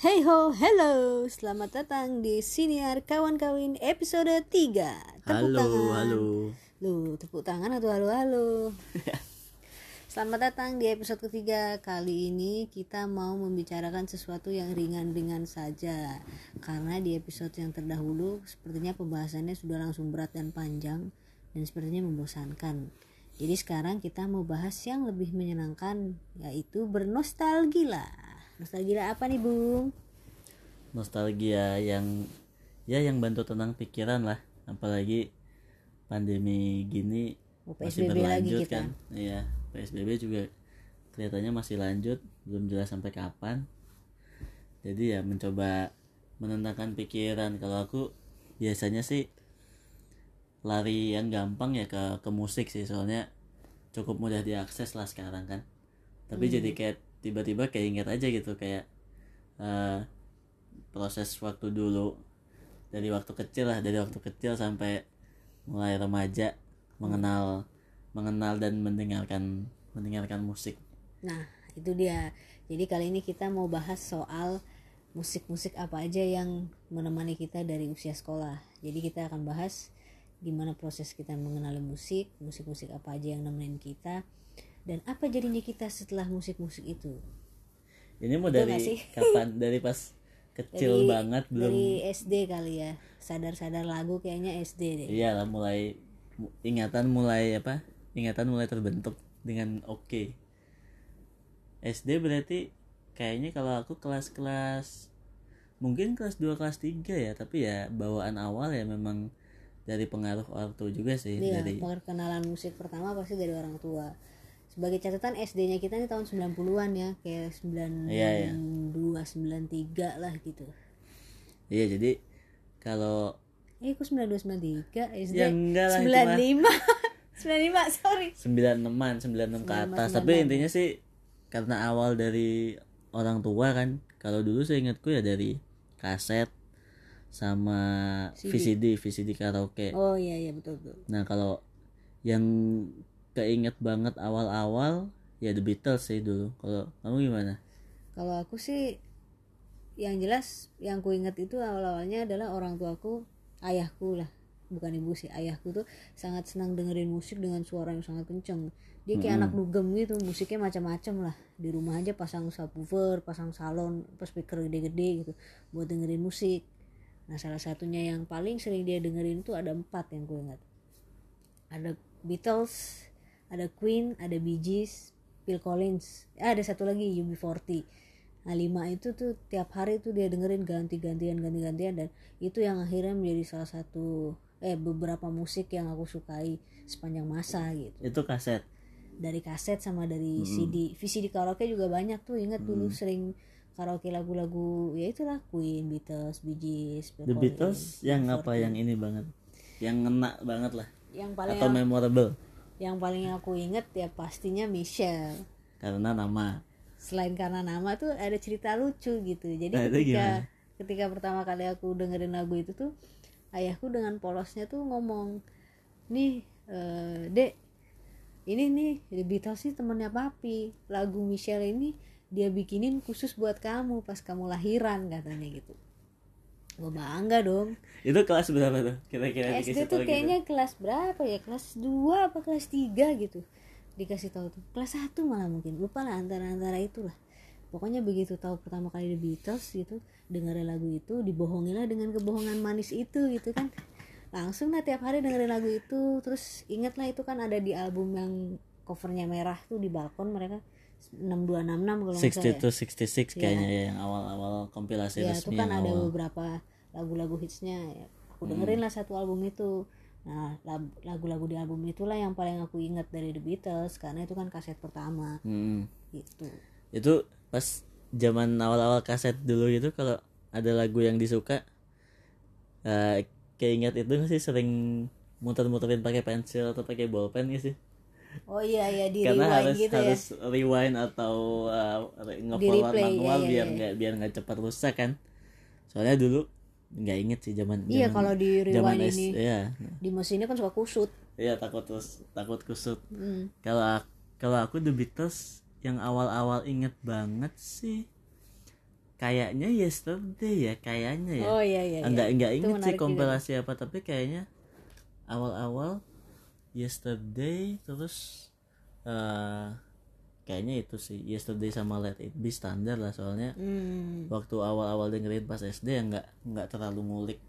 Hey ho, hello, selamat datang di Siniar Kawan Kawin episode 3 Tepuk Halo, tangan. halo. Lu, tepuk tangan atau halo-halo Selamat datang di episode ketiga. Kali ini kita mau membicarakan sesuatu yang ringan-ringan saja. Karena di episode yang terdahulu Sepertinya pembahasannya sudah langsung berat dan panjang Dan sepertinya membosankan. Jadi sekarang kita mau bahas yang lebih menyenangkan Yaitu bernostalgia Nostalgia apa nih Bung? Nostalgia yang ya yang bantu tenang pikiran lah, apalagi pandemi gini Oh, masih PSBB lagi berlanjut kita. kan. Iya, PSBB juga kelihatannya masih lanjut, belum jelas sampai kapan. Jadi ya mencoba menenangkan pikiran. Kalau aku biasanya sih lari yang gampang ya ke ke musik sih soalnya cukup mudah diakses lah sekarang kan tapi Hmm. jadi kayak tiba-tiba kayak ingat aja gitu kayak eh, proses waktu dulu dari waktu kecil lah dari waktu kecil sampai mulai remaja mengenal mengenal dan mendengarkan mendengarkan musik Nah, itu dia. Jadi kali ini kita mau bahas soal musik-musik apa aja yang menemani kita dari usia sekolah. Jadi kita akan bahas gimana proses kita mengenali musik, musik-musik apa aja yang nemenin kita, dan apa jadinya kita setelah musik-musik itu. ini mau Betul dari kapan dari pas kecil banget belum Dari SD kali ya. Sadar-sadar lagu kayaknya SD deh. iya lah mulai mu- ingatan mulai apa ingatan mulai terbentuk dengan oke SD berarti kayaknya kalau aku kelas-kelas mungkin kelas 2 kelas 3 ya tapi ya bawaan awal ya memang dari pengaruh ortu juga sih Iya, dari perkenalan musik pertama pasti dari orang tua. Sebagai catatan SD-nya kita ini tahun 90-an ya, kayak 92, Iya, iya. 93 lah gitu. iya jadi kalau Eh, kok 92 93 SD? Ya, enggak lah, itu mah. 95. 95, sorry. 96an 96 ke atas tapi intinya sih karena awal dari orang tua kan kalau dulu saya ingatku ya dari kaset sama VCD VCD karaoke Oh iya iya betul betul. nah kalau yang keinget banget awal-awal ya The Beatles sih dulu kalau kamu gimana Kalau aku sih yang jelas yang ku ingat itu awal-awalnya adalah orang tuaku, ayahku lah, bukan ibu sih, ayahku tuh sangat senang dengerin musik dengan suara yang sangat kenceng. Dia kayak anak dugem gitu, musiknya macam-macam lah. Di rumah aja pasang subwoofer, pasang salon, speaker gede-gede gitu buat dengerin musik. Nah salah satunya yang paling sering dia dengerin itu ada empat yang ku ingat. Ada Beatles, ada Queen, ada Bee Gees, Phil Collins, eh, ada satu lagi UB40. Nah lima itu tuh tiap hari tuh dia dengerin ganti-gantian ganti-gantian dan itu yang akhirnya menjadi salah satu eh beberapa musik yang aku sukai sepanjang masa gitu. Itu kaset? Dari kaset sama dari CD VCD karaoke juga banyak tuh ingat dulu sering karaoke lagu-lagu ya itulah Queen, Beatles, Bee Gees, The. Beatles yang apa yang ini banget? Yang ngena banget lah. Yang paling atau memorable yang paling aku inget ya pastinya Michelle. Karena nama. Selain karena nama tuh ada cerita lucu gitu. Jadi Nah, ketika ketika pertama kali aku dengerin lagu itu tuh ayahku dengan polosnya tuh ngomong nih eh, dek ini nih The Beatles nih temennya papi. Lagu Michelle ini dia bikinin khusus buat kamu pas kamu lahiran katanya gitu gue bangga dong. Itu kelas berapa tuh? Kira-kira SD dikasih tuh gitu? kayaknya kelas berapa ya? Kelas 2 apa kelas 3 gitu. Dikasih tahu tuh. Kelas 1 malah mungkin. Lupa lah antara-antara itulah. Pokoknya begitu tahu pertama kali The Beatles gitu dengerin lagu itu dibohongilah dengan kebohongan manis itu gitu kan. Langsung lah tiap hari dengerin lagu itu. Terus ingat lah itu kan ada di album yang covernya merah tuh di balkon mereka. 6266 kalau nggak salah ya. 60 to 66 kayaknya ya yang awal-awal kompilasi ya itu resmi kan yang ada awal. beberapa lagu-lagu hitsnya ya. aku dengerin lah satu album itu. Nah lagu-lagu di album itulah yang paling aku ingat dari The Beatles karena itu kan kaset pertama. Hmm. gitu. Itu pas zaman awal-awal kaset dulu gitu kalau ada lagu yang disuka eh keinget itu nggak sih sering muter-muterin pakai pensil atau pakai bolpen gitu sih? Oh iya iya di karena rewind harus gitu ya. harus rewind atau uh, manual iya, biar iya. nggak biar nggak cepat rusak kan. Soalnya dulu nggak inget sih zaman iya zaman- kalau di zaman ini iya di mesinnya kan suka kusut iya takut terus takut kusut Hmm. kalau kalau aku The Beatles yang awal-awal inget banget sih kayaknya yesterday ya kayaknya ya oh iya iya, iya. enggak enggak Itu inget sih menarik juga. kompilasi apa tapi kayaknya awal-awal yesterday terus eh kayaknya itu sih. Yesterday sama let it be standar lah soalnya. Hmm. waktu awal-awal dengerin pas SD ya nggak nggak terlalu ngulik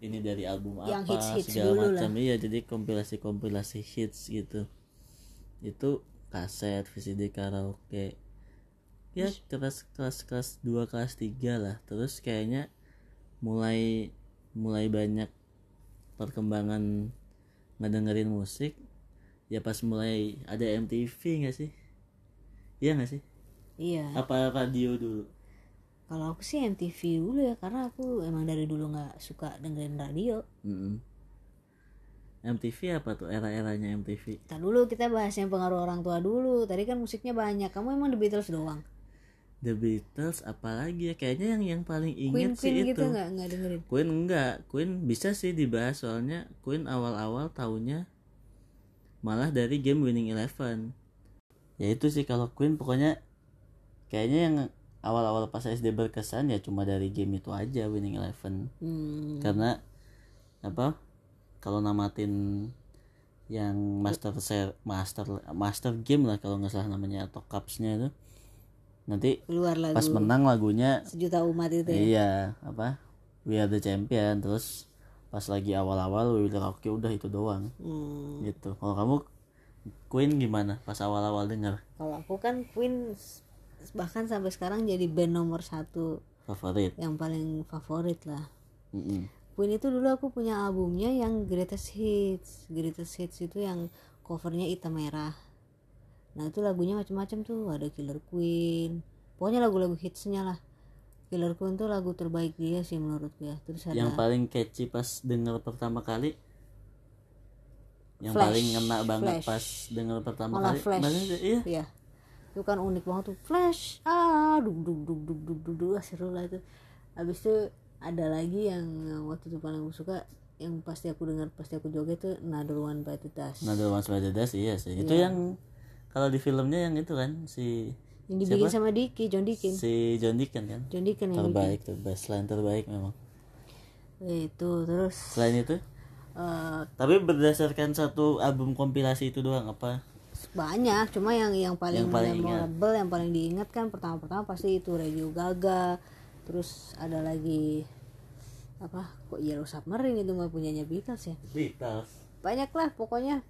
ini dari album Yang apa hits-hits segala dulu macam. Iya jadi kompilasi kompilasi hits gitu. Itu kaset VCD karaoke. Ya kelas kelas kelas dua kelas tiga lah. Terus kayaknya mulai mulai banyak perkembangan ngedengerin musik. Ya pas mulai ada MTV nggak sih iya nggak sih? Iya. Apa radio dulu? Kalau aku sih MTV dulu ya karena aku emang dari dulu nggak suka dengerin radio. Mm-mm. MTV apa tuh? Era-eranya MTV Kita dulu kita bahas yang pengaruh orang tua dulu. Tadi kan musiknya banyak. Kamu emang The Beatles doang. The Beatles apalagi ya? Kayaknya yang yang paling Queen inget sih Queen itu. gitu nggak? Nggak dengerin. Queen enggak Queen bisa sih dibahas soalnya Queen awal-awal taunya malah dari game Winning Eleven ya itu sih kalau Queen pokoknya kayaknya yang awal-awal pas SD berkesan ya cuma dari game itu aja Winning Eleven Hmm. karena apa kalau namatin yang master ser master master game lah kalau nggak salah namanya atau cupsnya itu nanti Keluar lagu pas menang lagunya sejuta umat itu ya. iya apa we are the champion terus pas lagi awal-awal we will rock you udah itu doang Hmm. gitu kalau kamu Queen gimana pas awal-awal denger Kalau aku kan Queen bahkan sampai sekarang jadi band nomor satu favorit yang paling favorit lah. Mm-mm. Queen itu dulu aku punya albumnya yang Greatest Hits. Greatest Hits itu yang covernya hitam merah. Nah itu lagunya macam-macam tuh. Ada Killer Queen. Pokoknya lagu-lagu hitsnya lah. Killer Queen tuh lagu terbaik dia sih menurut gue. Terus ada yang paling catchy pas denger pertama kali yang Flash, paling ngena banget Flash. pas denger pertama Malah kali Flash. Malah, iya Iya. Itu kan unik banget tuh. Flash. Ah, duk duk duk duk duk duk, duk. Ah, seru lah itu. Habis itu ada lagi yang waktu itu paling aku suka yang pasti aku dengar pasti aku joget tuh Another One by the Dust. Nada Once by the Dust iya sih itu yang kalau di filmnya yang itu kan si yang dibikin sama Dicky, John Deacon. si John Deacon kan John Deacon yang bikin. terbaik terbaik selain terbaik memang Itu terus selain itu eh, tapi berdasarkan satu album kompilasi itu doang apa? banyak cuma yang yang paling, Yang paling memorable yang paling diingat kan pertama-pertama pasti itu Radio Gaga terus ada lagi apa kok Yellow Submarine itu mah punyanya Beatles ya? Beatles. Banyak lah pokoknya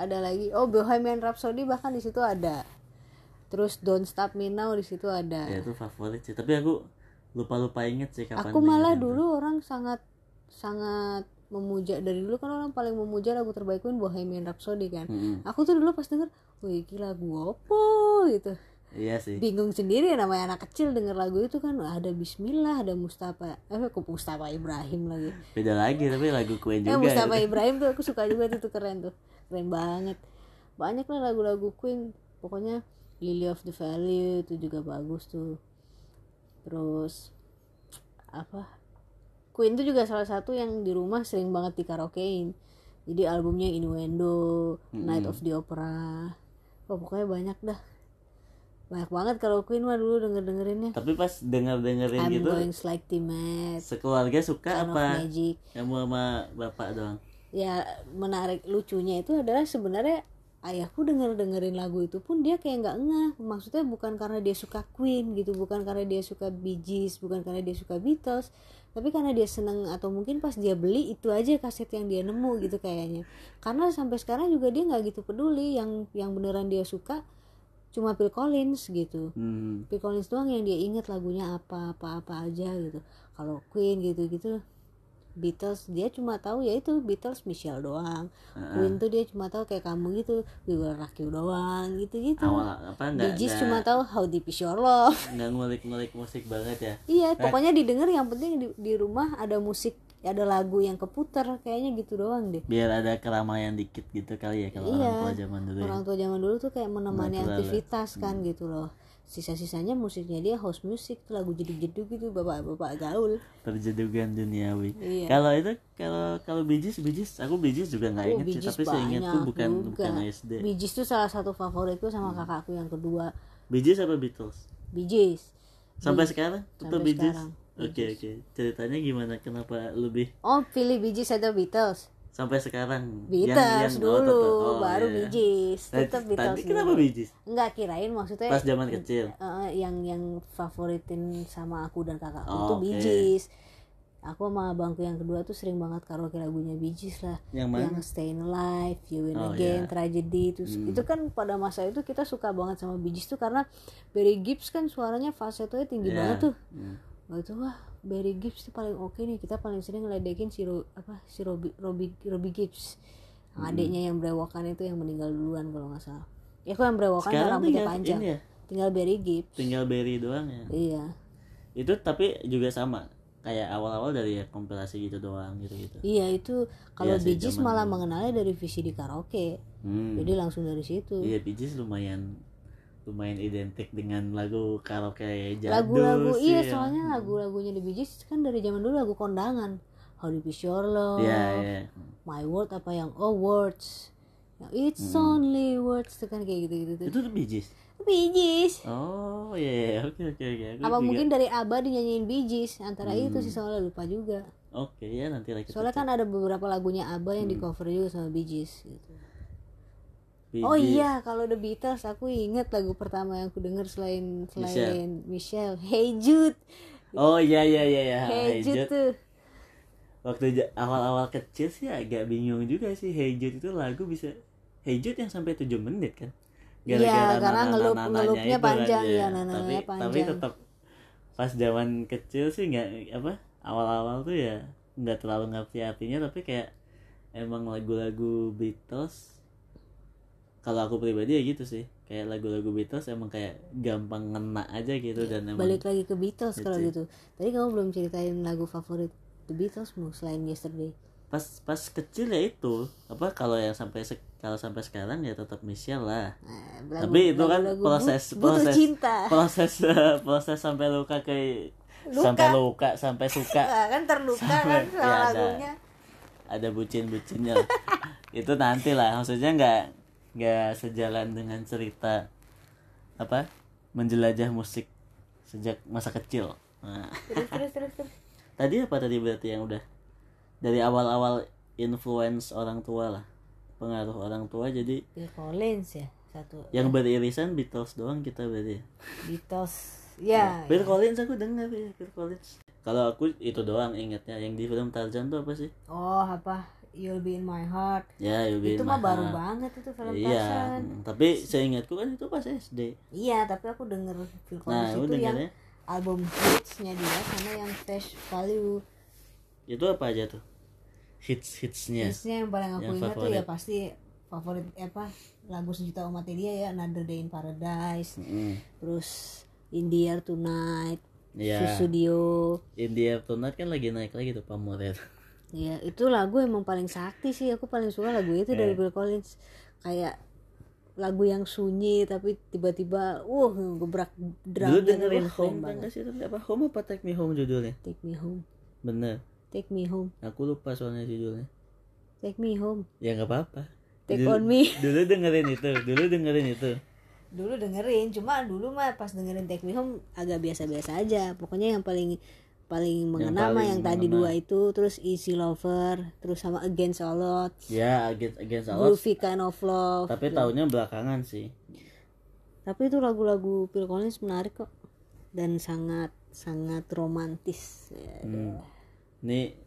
ada lagi. Oh Bohemian Rhapsody bahkan di situ ada. Terus Don't Stop Me Now di situ ada. Ya itu favorit sih. Tapi aku lupa lupa inget sih kapan aku malah dulu orang sangat sangat memuja dari dulu kan orang paling memuja lagu terbaik pun Bohemian Rhapsody kan. Mm-mm. aku tuh dulu pas denger wih gila lagu apa? gitu. Iya sih. Bingung sendiri namanya anak kecil denger lagu itu kan ada Bismillah ada Mustafa eh kok Mustafa Ibrahim lagi? Beda lagi tapi lagu Queen eh juga Mustafa itu. Ibrahim tuh aku suka juga tuh, tuh keren tuh. Keren banget. Banyak lah lagu-lagu Queen. Pokoknya Lily of the Valley itu juga bagus tuh. Terus apa Queen itu juga salah satu yang di rumah sering banget di karaokein jadi albumnya Innuendo Night of the Opera. Oh, pokoknya banyak dah. Banyak banget kalau Queen mah dulu denger dengerinnya. Tapi pas denger dengerin I'm gitu going slightly mad. sekeluarga suka Son apa? Magic. Kamu sama bapak doang? Ya menarik lucunya itu adalah sebenarnya ayahku denger dengerin lagu itu pun dia kayak nggak ngeh. Maksudnya bukan karena dia suka Queen gitu bukan karena dia suka Bee Gees bukan karena dia suka Beatles tapi karena dia seneng atau mungkin pas dia beli itu aja kaset yang dia nemu gitu kayaknya. Karena sampai sekarang juga dia nggak gitu peduli yang yang beneran dia suka cuma Phil Collins gitu. Hmm. Phil Collins doang yang dia inget lagunya apa apa apa aja gitu. Kalau Queen gitu gitu Beatles dia cuma tahu ya itu Beatles Michelle doang. Queen tuh dia cuma tahu kayak kamu gitu We Will Rock You doang gitu gitu awal apa Bee enggak Gees enggak, cuma tahu How Deep Is Your Love. enggak ngulik-ngulik musik banget ya. Iya pokoknya didengar yang penting di, di rumah ada musik ada lagu yang keputar kayaknya gitu doang deh. Biar ada keramaian dikit gitu kali ya kalau Iya. orang tua zaman dulu ya. orang tua zaman dulu tuh kayak menemani aktivitas kan gitu loh sisa-sisanya musiknya dia house music lagu jeduk-jeduk gitu bapak-bapak gaul. Perjedugan duniawi. Iya. kalau itu kalau kalau bijis bijis aku bijis juga nggak Oh, inget sih tapi seingatku banyak bukan juga. bukan SD Gees tuh salah satu favoritku sama kakakku yang kedua. Bijis apa Beatles? Gees. Sampai sekarang? Tetap sampai sekarang. oke oke. Ceritanya gimana? Kenapa lebih oh pilih Gees atau Beatles sampai sekarang Beatles oh, dulu tetap. Oh, baru iya. Bee Gees Nah, tetap Beatles tadi kenapa Bee Gees Enggak kirain maksudnya pas zaman kecil eh, yang yang favoritin sama aku dan kakakku Oh, itu oke. Bee Gees. Aku sama abangku yang kedua tuh sering banget karaoke lagunya Gees lah. yang mana Yang Stayin' Alive, You Win Oh, Again, iya. Tragedy itu Hmm. itu kan pada masa itu kita suka banget sama Gees tuh karena Barry Gibbs kan suaranya falsettonya tinggi Iya. banget tuh. Hmm. Wah itu wah Barry Gibbs tuh paling oke nih kita paling sering ngeledekin si Ro- apa si Robbie Robbie Robbie Gibbs. Yang Hmm. adiknya yang berewokan itu yang meninggal duluan kalau nggak salah. Ya kok yang berewokan sekarang rambutnya tinggal panjang. ya? Tinggal Barry Gibbs. Tinggal Berry doang ya? Iya. Itu tapi juga sama kayak awal-awal dari ya kompilasi gitu doang gitu gitu iya itu kalau Gees zaman malah dulu. mengenalnya dari visi di karaoke. Hmm. jadi langsung dari situ. Iya Gees lumayan lumayan identik dengan lagu karaoke jadul lagu-lagu sih iya. ya. soalnya lagu-lagunya di Bee Gees kan dari zaman dulu lagu kondangan. How Deep Is Your Love iya iya. My Word apa yang Oh Words. Yang It's Only Words itu kan kayak gitu-gitu. Tuh itu tuh Bee Gees? Bee Gees. Oh iya iya. oke oke oke. Aku apa juga- mungkin dari Abba dinyanyiin Bee Gees? Antara itu Hmm. sih soalnya lupa juga. Oke ya nanti lagi soalnya kan ada beberapa lagunya Abba yang di Hmm. cover juga sama Bee Gees gitu. Bee oh iya kalau The Beatles aku inget lagu pertama yang aku denger selain selain Michelle. Hey Jude. Oh iya iya iya iya. Hey, Hey Jude Jude. tuh. Waktu awal-awal kecil sih agak bingung juga sih Hey Jude itu lagu bisa Hey Jude yang sampai 7 menit kan? Iya, karena ngelup- ngelupnya itu panjang, iya. iya, nananya tapi, tapi panjang. tetap pas zaman kecil sih nggak apa awal-awal tuh ya nggak terlalu ngerti artinya tapi kayak emang lagu-lagu Beatles kalau aku pribadi ya gitu sih kayak lagu-lagu Beatles emang kayak gampang ngena aja gitu dan emang balik lagi ke Beatles kalau Gitu. gitu tadi kamu belum ceritain lagu favorit The Beatles mu selain Yesterday pas pas kecil ya itu apa kalau yang sampai sek- kalau sampai sekarang ya tetap Michelle lah Nah, Tapi itu kan lagu-lagu proses- proses. cinta proses proses sampai luka ke Luka. sampai luka sampai suka Ah, kan terluka kan Sampai- sama ya, ada. lagunya ada bucin bucinnya itu nanti lah maksudnya nggak nggak sejalan dengan cerita apa menjelajah musik sejak masa kecil. Nah, terus terus terus terus. Tadi apa tadi berarti yang udah dari awal-awal influence orang tua lah pengaruh orang tua jadi Phil Collins ya satu. yang beririsan Beatles doang kita berarti ya? Beatles. Ya. Phil Collins aku dengar ya Phil Collins. Kalau aku itu doang ingatnya yang di film Tarzan tuh apa sih? Oh apa You'll Be in My Heart. Ya You'll Be itu in mah My baru Heart. banget itu film iya Tarzan. hmm, tapi seingatku kan itu pas SD iya tapi aku denger Phil Collins nah itu yang dengarnya album hitsnya dia sama yang Face Value. Itu apa aja tuh? Hits hitsnya. Hitsnya yang paling aku Yang ingat tuh favorit. ya pasti favorit eh, apa lagu sejuta umatnya dia ya Another Day in Paradise. Mm, terus In the Air Tonight Iya. Susudio. India Tonight kan lagi naik lagi tuh pamornya ya itu lagu emang paling sakti sih. Aku paling suka lagu itu dari Eh. Bill Collins. Kayak lagu yang sunyi tapi tiba-tiba uh gebrak drum dulu dengerin home kan sih? Apa? Home apa take me home judulnya? Take me home. Bener. Take me home. Aku lupa soalnya judulnya. Take me home. Ya nggak apa-apa. Take Dulu- on me. dulu dengerin itu. Dulu dengerin itu. Dulu dengerin cuma dulu mah pas dengerin Take Me Home agak biasa-biasa aja. Pokoknya yang paling paling mengena mah yang tadi dua itu terus Easy Lover terus sama Against All Odds. Ya against against all odds. Groovy Kind of Love. Tapi tahunnya belakangan sih. Tapi itu lagu-lagu Phil Collins menarik kok. Dan sangat sangat romantis. Ya, Hmm. Ini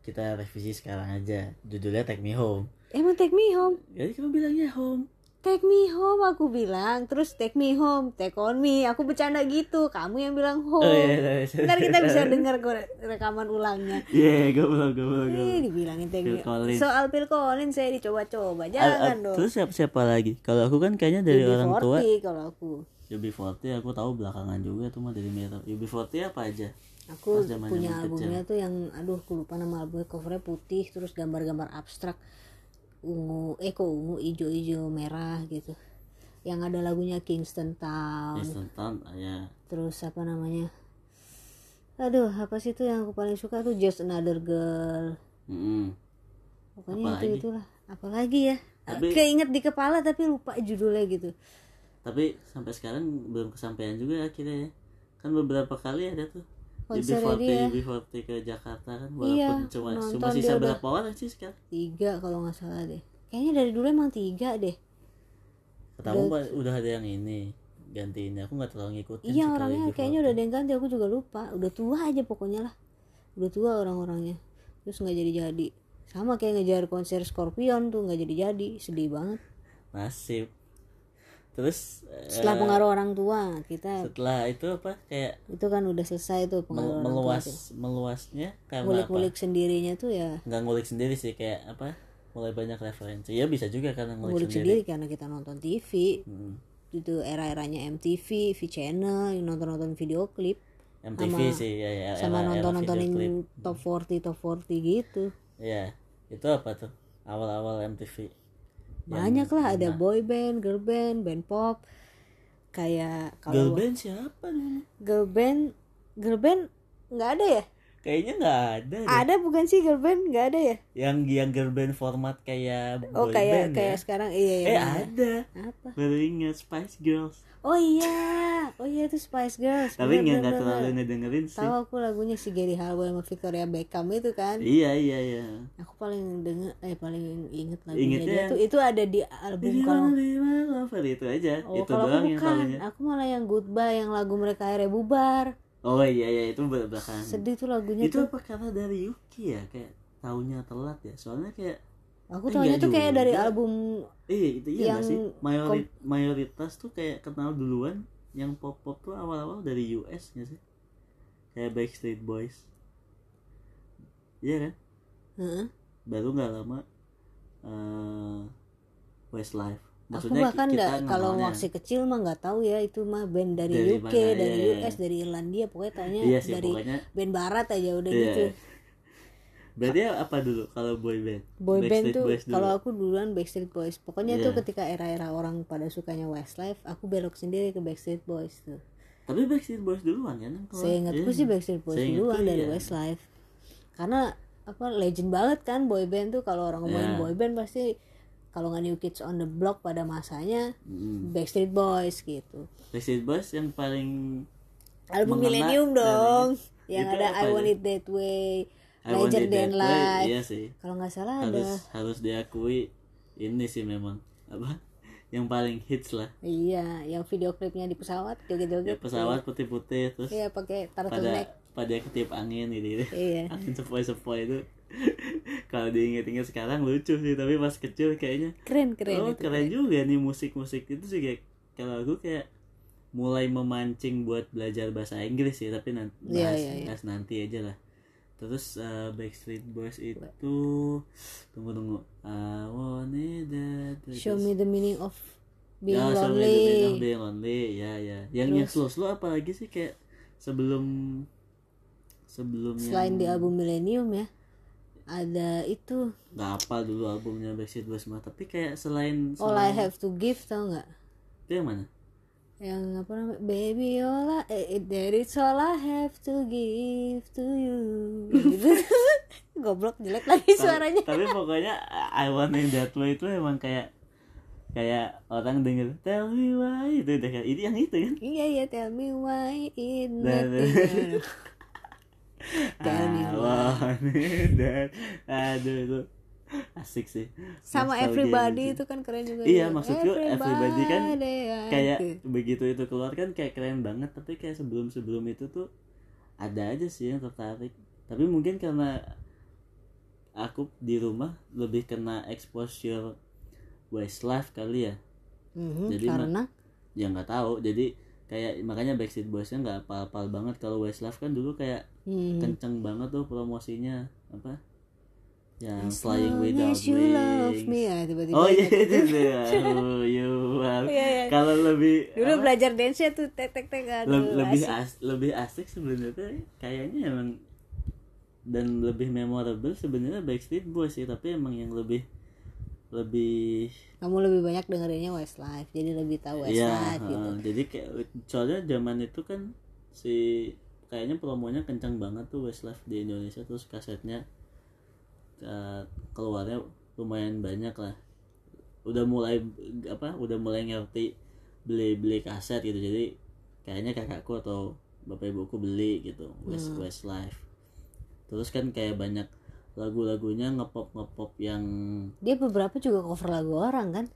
kita revisi sekarang aja. Judulnya Take Me Home. emang Take Me Home? Jadi kamu bilangnya home. Take me home aku bilang terus take me home take on me aku bercanda gitu kamu yang bilang home Oh iya, iya. ntar kita bisa dengar rekaman ulangnya Iya, goblok, goblok, goblok. Ih, dibilangin take Phil me Collins. soal Phil Collins saya dicoba-coba jangan dong Terus siapa siapa lagi? Kalau aku kan kayaknya dari orang tua. UB40 kalau aku UB40 aku tahu belakangan juga tuh mah dari Meta. UB40 apa aja? aku punya kecil. albumnya tuh yang aduh aku lupa nama albumnya covernya putih terus gambar-gambar abstrak ungu eh kok ungu ijo-ijo merah gitu. Yang ada lagunya Kingston Town. Kristen Town, ya. terus apa namanya? Aduh apa sih itu yang aku paling suka tuh? Just Another Girl. Mm-mm. pokoknya Apalagi? itu itulah. Apalagi ya? Tapi- keinget di kepala tapi lupa judulnya gitu. Tapi sampai sekarang belum kesampaian juga akhirnya ya. kan beberapa kali ada tuh Konsernya UB40 dia. UB40 ke Jakarta kan Iya, walaupun cuma nonton cuma dia sisa udah- berapa orang sih sekarang? Tiga kalau nggak salah deh. Kayaknya dari dulu emang tiga deh. Katamu Pak, udah ada yang ini gantiin aku nggak terlalu ngikutin iya orangnya UB40. kayaknya udah ada yang ganti aku juga lupa. Udah tua aja pokoknya lah. Udah tua orang-orangnya. Terus nggak jadi-jadi. Sama kayak ngejar konser Scorpion tuh nggak jadi-jadi. Sedih banget. Nasib terus setelah eh, pengaruh orang tua kita setelah itu apa kayak itu kan udah selesai tuh pengaruh orang tua meluas meluasnya karena ngulik-ngulik sendirinya tuh ya. Nggak ngulik sendiri sih kayak apa mulai banyak referensi. Ya bisa juga karena ngulik, ngulik sendiri, sendiri karena kita nonton TV Hmm. itu era-eranya MTV, V Channel, yang nonton-nonton video klip. MTV Sama- sih ya, ya sama nonton-nontonin top 40 top 40 gitu. ya itu apa tuh? Awal-awal MTV Banyak lah ada boy band, girl band, band pop. Kayak girl kalau band siapa dulu girl band, girl band nggak ada ya? Kayaknya nggak ada deh. Ada bukan sih girl band nggak ada ya? yang yang girl band format kayak Oh boy kayak band kayak ya sekarang iya iya. eh benar. ada Apa? baru ingat Spice Girls Oh iya, oh iya itu Spice Girls. tapi nggak nggak terlalu ngedengerin sih Tahu aku lagunya si Gary Halbert sama Victoria Beckham itu kan. iya iya iya Aku paling denger eh paling inget lagunya Ingetnya dia yang- tuh itu ada di album kalau Lover itu aja Oh, itu kalau doang aku yang bukan, tahunya aku malah yang Goodbye yang lagu mereka akhirnya bubar. Oh iya iya itu belakangan. Sedih tuh lagunya itu tuh. apa karena dari Yuki ya? Kayak tahunya telat ya? Soalnya kayak Aku Eh, tahunya tuh kayak dari album iya itu iya Yang sih Mayori- mayoritas tuh kayak kenal duluan yang pop pop tuh awal-awal dari US nggak sih? Kayak Backstreet Boys. Iya kan? Heeh. baru nggak lama eh Westlife Aku maksudnya bahkan ki- kita nggak kalau masih kecil mah nggak tahu ya itu mah band dari, Dari UK, mana, dari iya, US, dari Irlandia pokoknya tahunya iya sih dari pokoknya band barat aja udah Iya. gitu. berarti apa dulu kalau boy band Boy band tuh kalau aku duluan Backstreet Boys. Pokoknya tuh Iya. ketika era-era orang pada sukanya Westlife, aku belok sendiri ke Backstreet Boys tuh. tapi Backstreet Boys duluan kan kalau- Seingatku iya. sih Backstreet Boys Seingatku duluan dari iya. Westlife. Karena apa legend banget kan boy band tuh kalau orang ngomongin Iya. boy band pasti kalau nggak New Kids on the Block pada masanya Mm. Backstreet Boys gitu. Backstreet Boys yang paling Album Mengena Millennium dari- dong yang ada I Want? It That Way, I It Than That Way, Life. iya sih Kalau nggak salah ada harus harus diakui ini sih memang apa yang paling hits lah iya yang video klipnya di pesawat joget-joget. ya pesawat putih-putih terus Iya pakai pada turtle neck. pada ketiup angin gitu, gitu. Iya. angin sepoi-sepoi itu kalau diinget-inget sekarang lucu sih tapi pas kecil kayaknya Keren keren oh itu. keren juga nih musik-musik itu sih kayak kalau aku kayak mulai memancing buat belajar bahasa Inggris sih tapi nanti Iya, bahas, iya, iya. bahas nanti aja lah terus uh, Backstreet Boys itu tunggu tunggu I want it that. Show Terus- me the meaning of being ya, Show Me the Meaning of lonely. Being Lonely ya ya yang yang slow slow apa lagi sih kayak sebelum sebelum Selain di yang album Millennium ya, ada itu nggak apa dulu albumnya Backstreet Boys mah tapi kayak selain All I Have to Give tau nggak? itu yang mana Yang apa namanya? Baby all I, eh, eh, that is all I have to give to you. Gitu. Goblok jelek lagi Tapi- suaranya. tapi pokoknya I Want It That Way itu emang kayak kayak orang denger Tell me why itu udah kayak ini yang itu kan Iya iya, tell me why it Nah, it that aduh itu asik sih Sama Nostalgia Everybody gitu. itu kan keren juga. Iya, tuh. maksudku Everybody kan ya, kayak gitu. begitu itu keluar kan kayak keren banget tapi kayak sebelum sebelum itu tuh ada aja sih yang tertarik tapi mungkin karena aku di rumah lebih kena exposure Westlife kali ya Mhm, jadi karena ya nggak tahu jadi kayak makanya Backstreet Boysnya nggak apal-apal banget kalau Westlife kan dulu kayak mhm. kenceng banget tuh promosinya apa yang As Flying Without as you love me ya tiba-tiba oh iya ingat. itu oh, you are kalau lebih Dulu apa, belajar dance tuh tek tek tek aduh, le- lebih asik. as lebih asik sebenarnya kayaknya emang dan lebih memorable sebenarnya Backstreet Boys sih tapi emang yang lebih lebih Kamu lebih banyak dengerinnya Westlife, jadi lebih tahu Iya, Westlife gitu. heeh. jadi kayak soalnya zaman itu kan si kayaknya promonya kencang banget tuh Westlife di Indonesia terus kasetnya eh, keluarnya lumayan banyak lah. Udah mulai apa udah mulai ngerti beli beli kaset gitu. Jadi kayaknya kakakku atau bapak ibuku beli gitu West Hmm. Westlife. Terus kan kayak banyak lagu-lagunya ngepop ngepop yang dia beberapa juga cover lagu orang kan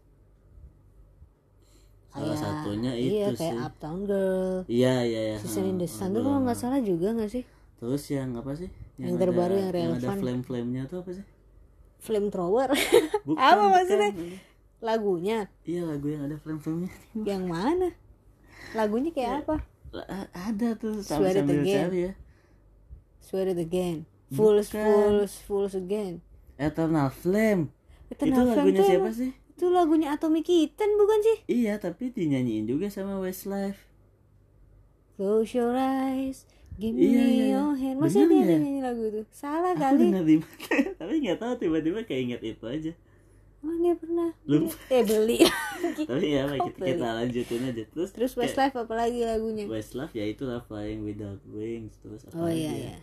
salah satunya iya itu kayak sih. Uptown Girl. Iya iya iya. Season in the Sun. Kalau nggak salah juga nggak sih? Terus yang apa sih? Yang terbaru yang ada relevan. flame flamenya tuh apa sih? Flamethrower. Bukan Apa bukan. maksudnya? lagunya? Iya lagu yang ada flame flamenya yang mana? Lagunya Iya. kayak apa? Lah, ada tuh Swear sambil Again. cari ya. Swear It Again. Fools Bukan. Fools Fools Again. Eternal Flame. Eternal itu Flame lagunya siapa sih itu lagunya Atomic Kitten bukan sih? Iya tapi dinyanyiin juga sama Westlife. Close your eyes Give Iya, me iya, iya. your hand. Masa dia ya? nyanyi lagu itu? Salah aku kali. denger di mana tapi nggak tahu tiba-tiba keinget itu aja. Oh dia pernah? Lupa. Eh beli. Tapi ya kita, kita lanjutin aja. Terus Terus kayak Westlife apa lagi lagunya? Westlife ya itulah Flying Without Wings terus apa Oh iya ya? iya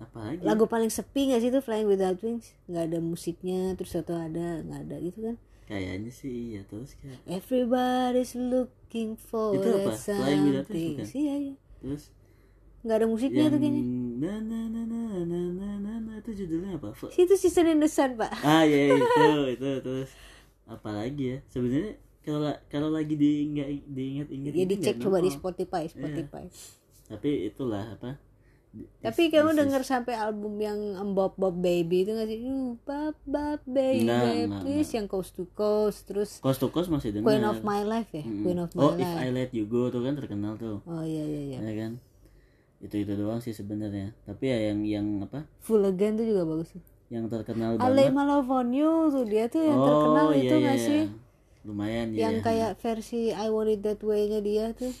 apa lagi? Lagu paling sepi gak sih itu Flying Without Wings? Gak ada musiknya Terus atau ada Gak ada gitu kan? Kayaknya sih iya terus kayak Everybody's looking for Itu apa? Flying Without Wings bukan? Iya iya. Terus Gak ada musiknya yang tuh kayaknya. na na na na na na na na itu judulnya apa? Itu Season in the Sun pak. Ah ya ya, itu itu terus apa lagi ya? Sebenarnya kalau la- kalau lagi di nggak diingat-ingat Ya dicek nggak coba di. Spotify Spotify. Tapi itulah apa Tapi kamu denger is- sampai album yang Bob Bob Baby itu gak sih? You Bob Bob Baby Enggak, enggak, please yang coast to coast terus Coast to Coast masih dengar Queen of My Life ya? Mm. Queen of My oh if Life. I Let You Go tuh kan terkenal tuh. Oh iya iya iya. Ya kan? Itu itu doang sih sebenarnya. Tapi ya yang yang apa? Full Again tuh juga bagus tuh. Yang terkenal I banget. Love on You tuh dia tuh yang terkenal oh itu iya iya gak iya. sih lumayan ya yang kayak versi I Want It That Way nya dia tuh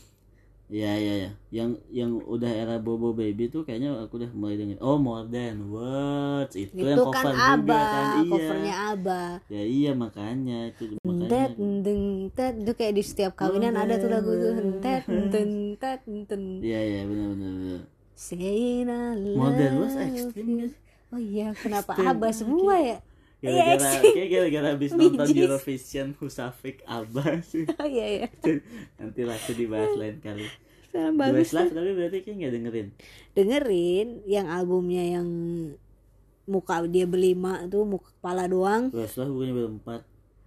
Iya iya ya. Yang yang udah era Bobo Baby tuh kayaknya aku udah mulai denger. Oh More Than Words itu, yang itu cover kan juga Abba kan. Iya. covernya Abba Ya iya makanya itu Tet, makanya. deng, tet, itu kayak di setiap kawinan ada tuh lagu tuh Tet, ten, tet, ten. Iya iya benar benar benar. Saying I More Than Words love ekstrim. Oh iya, kenapa. Abba semua ya? Iya, Gara-gara ekstrim. kayak gara-gara habis nonton. Eurovision Husafik Abba sih. Oh iya iya. Nanti lah aku dibahas lain kali. The bagus. Westlife tapi berarti kayak nggak dengerin. Dengerin yang albumnya yang muka dia berlima tuh muka kepala doang Westlife bukannya berempat.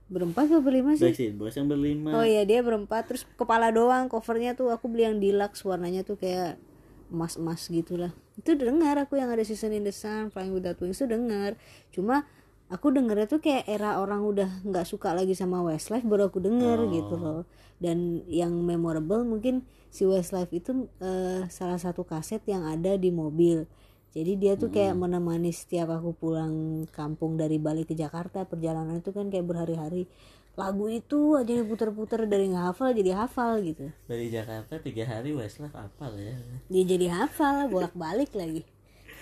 berempat atau berlima sih Backstreet Boys yang berlima. oh iya dia berempat terus kepala doang covernya tuh aku beli yang deluxe warnanya tuh kayak emas emas gitulah itu dengar aku yang ada season in the sun flying without wings itu dengar cuma aku dengernya tuh kayak era orang udah nggak suka lagi sama Westlife baru aku denger Oh. gitu loh. Dan yang memorable mungkin si Westlife itu eh, salah satu kaset yang ada di mobil. Jadi dia tuh kayak menemani setiap aku pulang kampung dari Bali ke Jakarta perjalanan itu kan kayak berhari-hari. Lagu itu aja diputer-puter dari nggak hafal jadi hafal gitu. Dari Jakarta tiga hari Westlife lah ya. dia jadi hafal bolak-balik lagi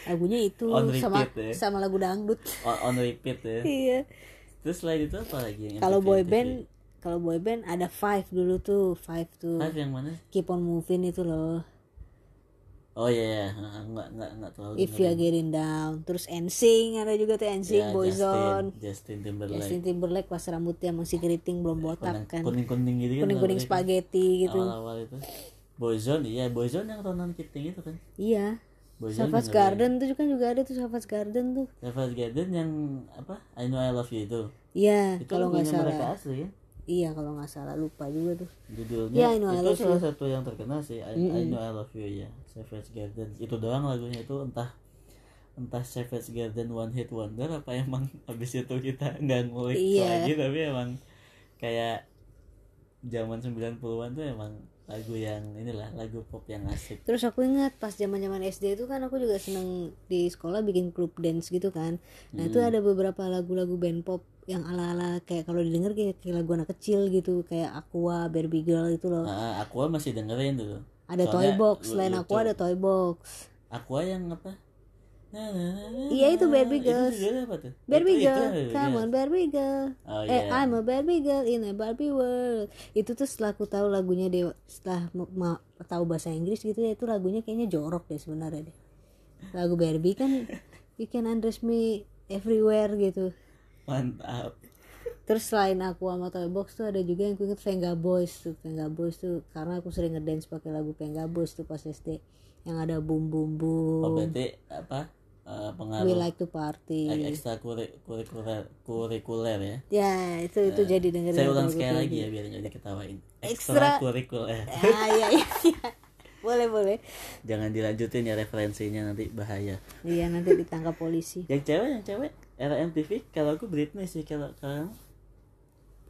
lagunya itu On sama repeat ya. sama lagu dangdut On, on repeat ya. iya Terus selain itu apa lagi yang kalau boy band kalau boy band ada Five dulu tuh Five tuh Five yang mana? Keep on Moving itu loh Oh iya, ya. nggak nggak nggak terlalu. If You Are Getting Down terus NSYNC ada juga tuh NSYNC Ya, Boyzone Justin, Justin Timberlake. Justin Timberlake pas rambutnya masih keriting belum botak kuning, kan kuning kuning gitu kan. kuning-kuning awalnya kan. spaghetti gitu Awal-awal itu. Boyzone, iya Boyzone yang Ronan Keating itu kan. iya Savage. Garden tuh kan juga ada tuh Savage Garden tuh Savage Garden yang apa? I Know I Love You itu. iya kalau nggak salah mereka asli ya. iya kalau nggak salah lupa juga tuh Judulnya Ya, I Know I itu Love salah satu yang terkenal sih. I, I Know I Love You ya. Savage Garden. Itu doang lagunya itu entah entah Savage Garden One Hit Wonder apa emang habis itu kita nggak ngulik Iya. lagi tapi emang kayak zaman 90-an tuh emang lagu yang inilah lagu pop yang asik. Terus aku ingat pas zaman-zaman SD itu kan aku juga seneng di sekolah bikin klub dance gitu kan. Nah itu ada beberapa lagu-lagu band pop yang ala-ala kayak kalau didengar kayak, kayak lagu anak kecil gitu kayak Aqua, Barbie Girl itu loh. Nah, Aqua masih dengerin dulu. Ada Soalnya Toy Box, itu- Aqua ada Toy Box. Aqua yang apa? Nah, nah, nah, nah, Iya, itu Barbie itu apa tuh? Barbie Itu- itu Girl, Barbie come on Barbie Girl. Oh, eh, iya. I'm a Barbie Girl in a Barbie world. Itu tuh setelah aku tahu lagunya dia setelah ma- ma- tahu bahasa Inggris gitu ya itu lagunya kayaknya jorok deh sebenarnya deh. Lagu Barbie kan you can undress me everywhere gitu. Mantap. terus selain aku sama Toy Box tuh ada juga yang aku inget Venga Boys tuh Venga Boys tuh karena aku sering ngedance pakai lagu Venga Boys tuh pas SD yang ada boom boom boom oh berarti apa eh, we pengaruh like to party. ekstra kurikuler kurikuler ya. Ya itu itu jadi dengerin saya ulang sekali lagi gitu. ya biar nggak diketawain Ekstra. kurikuler. Ah iya iya iya. boleh boleh. Jangan dilanjutin ya referensinya nanti bahaya. Iya nanti ditangkap polisi. Yang cewek yang cewek RMTV kalau aku Britney sih kalau kalau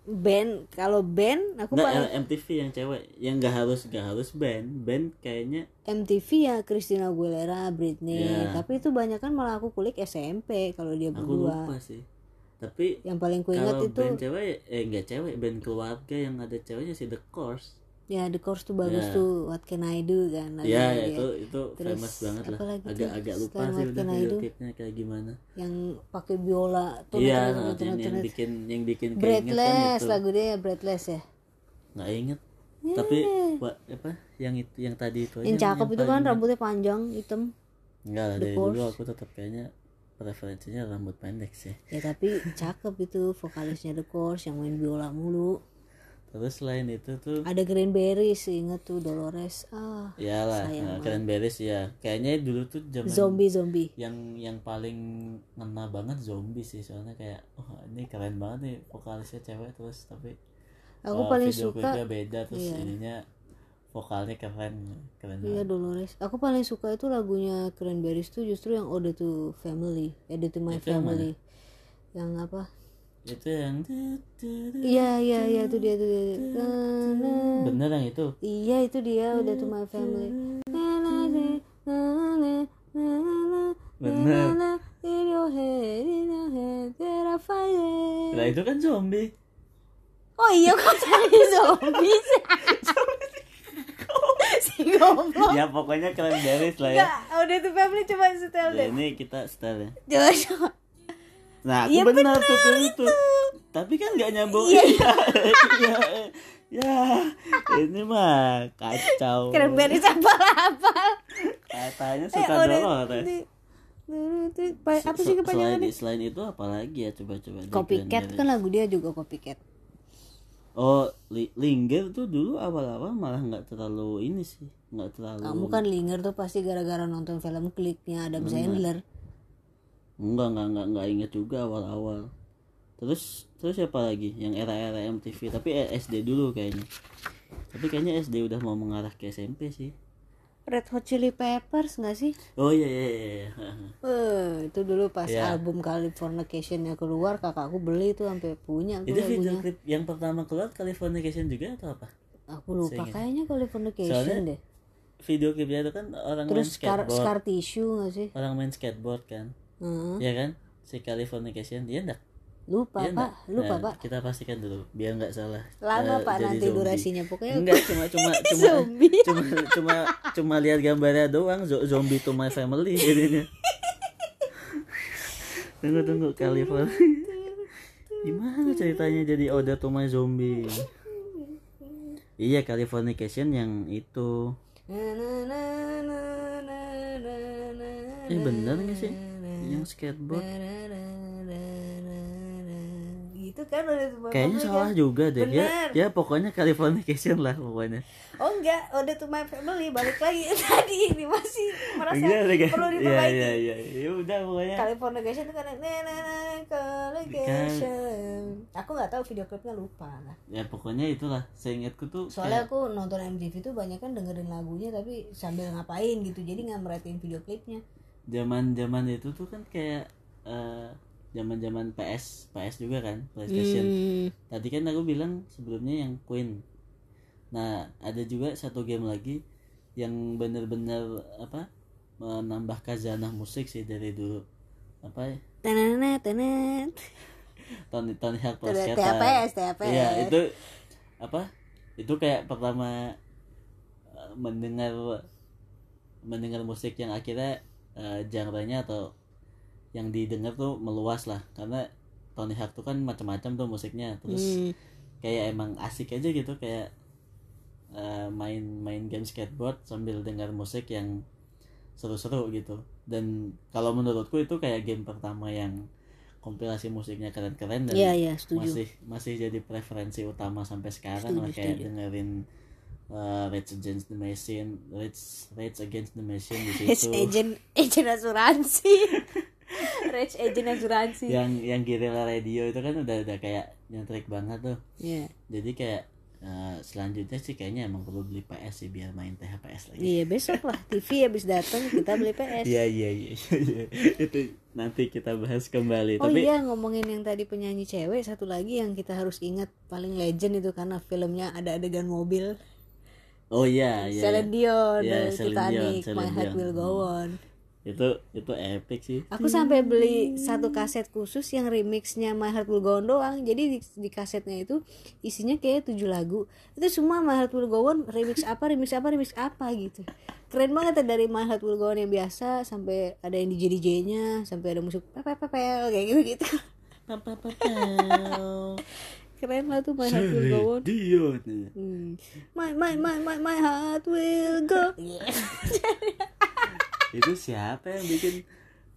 band kalau band aku nggak paling RMTV yang cewek yang nggak harus nggak harus band band kayaknya MTV ya Christina Aguilera, Britney. Iya. Tapi itu banyak kan malah aku kulik SMP kalau dia aku berdua. lupa sih tapi Yang paling ku ingat itu band cewek eh enggak cewek band keluarga yang ada ceweknya sih The Course ya The Course tuh bagus Iya. tuh What Can I Do kan. lagunya ya dia. itu itu Terus, famous banget lah apa lagi tuh? agak agak lupa sih What udah Can I video Do? klipnya kayak gimana Yang pakai biola tuh tuh, nah, yang, yang bikin yang bikin kan Breathless itu lagu dia ya Breathless ya. nggak inget tapi buat apa yang itu yang tadi itu aja Yang cakep itu kan rambutnya panjang hitam. enggak lah dari Course. dulu aku tetap kayaknya preferensinya rambut pendek sih Ya tapi cakep itu vokalisnya The Course yang main biola mulu. Terus selain itu tuh Ada Green Berry sih inget tuh Dolores. Ah, Iyalah, Sayang nah, beres ya. Kayaknya dulu tuh zaman zombie zombie. yang yang paling ngena banget zombie sih soalnya kayak oh ini keren banget nih vokalisnya cewek terus tapi Aku uh, paling video suka beda terus iya. ininya vokalnya keren keren Iya banget. Dolores. Aku paling suka itu lagunya Cranberries tuh justru yang Ode to Family, Ode to My Itu yang Family. Yang apa? Itu yang Iya iya iya itu dia itu dia. Bener yang itu. Iya itu dia Ode to My Family. Bener. Nah itu kan zombie. Oh iya kok jadi zombie sih? si goblok. ya pokoknya keren beres lah ya. Enggak, Ode to Family coba setel deh. ini kita style ya. Coba coba. Nah, aku Iya, benar bener tuh tuh itu. Tapi kan nggak nyambung. Iya, ya, ya, ini mah kacau. Cranberries apa-apa. Katanya Eh, suka Ode Dolores. di- di- di- pa- apa sih Selain, kepanjangannya? selain itu apa lagi ya coba-coba Copycat kan lagu dia juga copycat. Oh, li Linger tuh dulu awal-awal malah nggak terlalu ini sih, nggak terlalu. Kamu kan linger tuh pasti gara-gara nonton film klipnya Adam Sandler. Enggak, enggak, enggak, enggak inget juga awal-awal. Terus terus siapa lagi yang era-era MTV tapi eh, SD dulu kayaknya. Tapi kayaknya SD udah mau mengarah ke SMP sih. Red Hot Chili Peppers nggak sih? Oh iya iya iya. Eh, itu dulu pas Iya. album Californication-nya keluar kakakku beli tuh sampai punya Itu video klip yang pertama keluar Californication juga atau apa? Aku lupa Seingat. kayaknya Californication Soalnya deh. Video klipnya itu kan orang Terus main scar, skateboard. scar tissue nggak sih? Orang main skateboard kan. Heeh. Iya kan? Si Californication dia enggak? Lupa Iya pak, enggak? lupa Nah, pak. Kita pastikan dulu biar nggak salah. Lama Eh, pak jadi nanti zombie. durasinya pokoknya. Enggak, cuma cuma cuma cuma cuma cuma lihat gambarnya doang zo- zombie to my family jadinya. tunggu tunggu California. Gimana ceritanya jadi Oda to my zombie? Iya Californication yang itu. Eh bener nggak sih? Na, Yang skateboard. Gitu kan udah tuh Kayaknya Family salah kan? juga deh. Ya, Bener. ya pokoknya Californication lah pokoknya. Oh enggak, udah to my family balik lagi tadi ini masih merasa Enggak, perlu Iya diperbaiki. iya iya. Ya udah pokoknya. Californication itu kan Californication. Aku nggak tahu video klipnya lupa lah. Ya pokoknya itulah. Seingatku tuh Soalnya aku nonton MTV tuh banyak kan dengerin lagunya tapi sambil ngapain gitu. Jadi nggak merhatiin video klipnya. Zaman zaman itu tuh kan kayak eh, zaman zaman PS PS juga kan PlayStation Hmm. tadi kan aku bilang sebelumnya yang Queen nah ada juga satu game lagi yang bener-bener apa menambah kazanah musik sih dari dulu apa ya Tenet tenet. Tony Tony Hawk Pro Skater TPS TPS. Iya itu apa itu kayak pertama eh, mendengar mendengar musik yang akhirnya eh, genre-nya atau yang didengar tuh meluas lah karena Tony Hawk tuh kan macam-macam tuh musiknya terus Hmm. kayak emang asik aja gitu kayak eh, main main game skateboard sambil dengar musik yang seru-seru gitu dan kalau menurutku itu kayak game pertama yang kompilasi musiknya keren-keren dan Iya iya setuju. masih masih jadi preferensi utama sampai sekarang lah Setuju, kayak setuju. dengerin uh, Rage Against the Machine Rage Rage Against the Machine di Rage situ agent agent asuransi. Rage agent asuransi. yang yang Guerrilla Radio itu kan udah udah kayak nyentrik banget tuh Iya. jadi kayak uh, selanjutnya sih kayaknya emang perlu beli PS sih biar main THPS lagi Iya besok lah TV habis datang kita beli PS. Iya iya iya iya. itu nanti kita bahas kembali Oh tapi iya ngomongin yang tadi penyanyi cewek satu lagi yang kita harus ingat paling legend itu karena filmnya ada adegan mobil oh iya iya Celine Dion. Iya, dari Celine Titanic Dion, Celine My Heart Dion. Will Go On. Itu itu epic sih. Aku sampai beli satu kaset khusus yang remixnya My Heart Will Go On doang. Jadi di, di kasetnya itu isinya kayak tujuh lagu. Itu semua My Heart Will Go On remix apa remix apa remix apa gitu. Keren banget ya dari My Heart Will Go On yang biasa sampai ada yang DJ DJ nya sampai ada musik pepepepel kayak gitu gitu keren lah tuh My Heart Will Go On Hmm. My my my my my heart will go. itu siapa yang bikin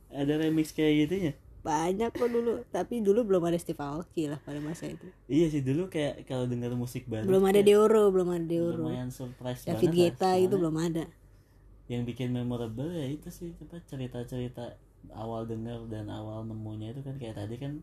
ada remix kayak gitunya Banyak kok dulu, tapi dulu belum ada Steve Aoki lah pada masa itu. iya sih dulu kayak kalau dengar musik baru Belum ada Deoro, belum ada Deoro. lumayan surprise David. Guetta itu belum ada. yang bikin memorable ya itu sih apa cerita-cerita awal dengar dan awal nemunya itu kan kayak tadi kan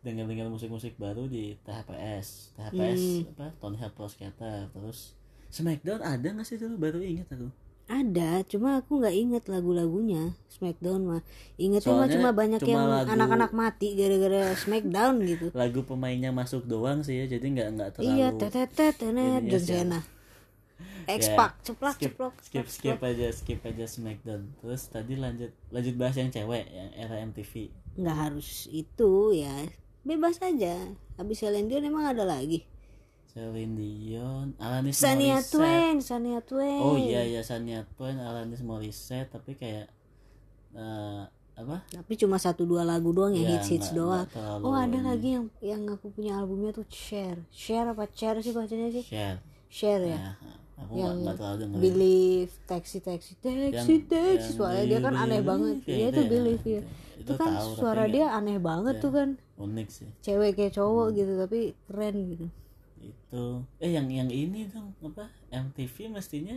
dengar-dengar musik-musik baru di THPS THPS Hmm. apa Tony Hawk Pro Skater terus Smackdown ada nggak sih dulu baru ingat aku Ada, cuma aku nggak inget lagu-lagunya Smackdown mah. Ingetnya mah cuma banyak cuma yang lagu- anak-anak mati gara-gara Smackdown gitu. lagu pemainnya masuk doang sih ya jadi nggak nggak terlalu Iya, tetetet, tenet, sih. Cena. X Pac, ceplak, ceplok, skip skip aja skip aja Smackdown terus tadi lanjut lanjut bahas yang cewek yang era MTV Nggak harus itu ya, bebas aja. Habis Celine Dion emang ada lagi. Celine Dion Alanis Shania Morissette Twain, Shania Twain. oh iya iya Shania Twain Alanis Morissette tapi kayak eh, apa Tapi cuma satu dua lagu doang yang Ya, hits hits doang. Oh ada ini. lagi yang yang aku punya albumnya tuh Share, Share apa Share sih bacanya sih? share Share ya. ya aku yang terlalu dengerin Believe, Taxi Taxi Taxi Yang- Taxi. Suaranya dia kan aneh banget. kayak Iya gitu itu ya. Believe ya. Itu- kan suara dia aneh banget ya. tuh kan. unik sih Cewek kayak cowok Hmm. gitu tapi keren gitu. itu eh yang yang ini dong apa MTV mestinya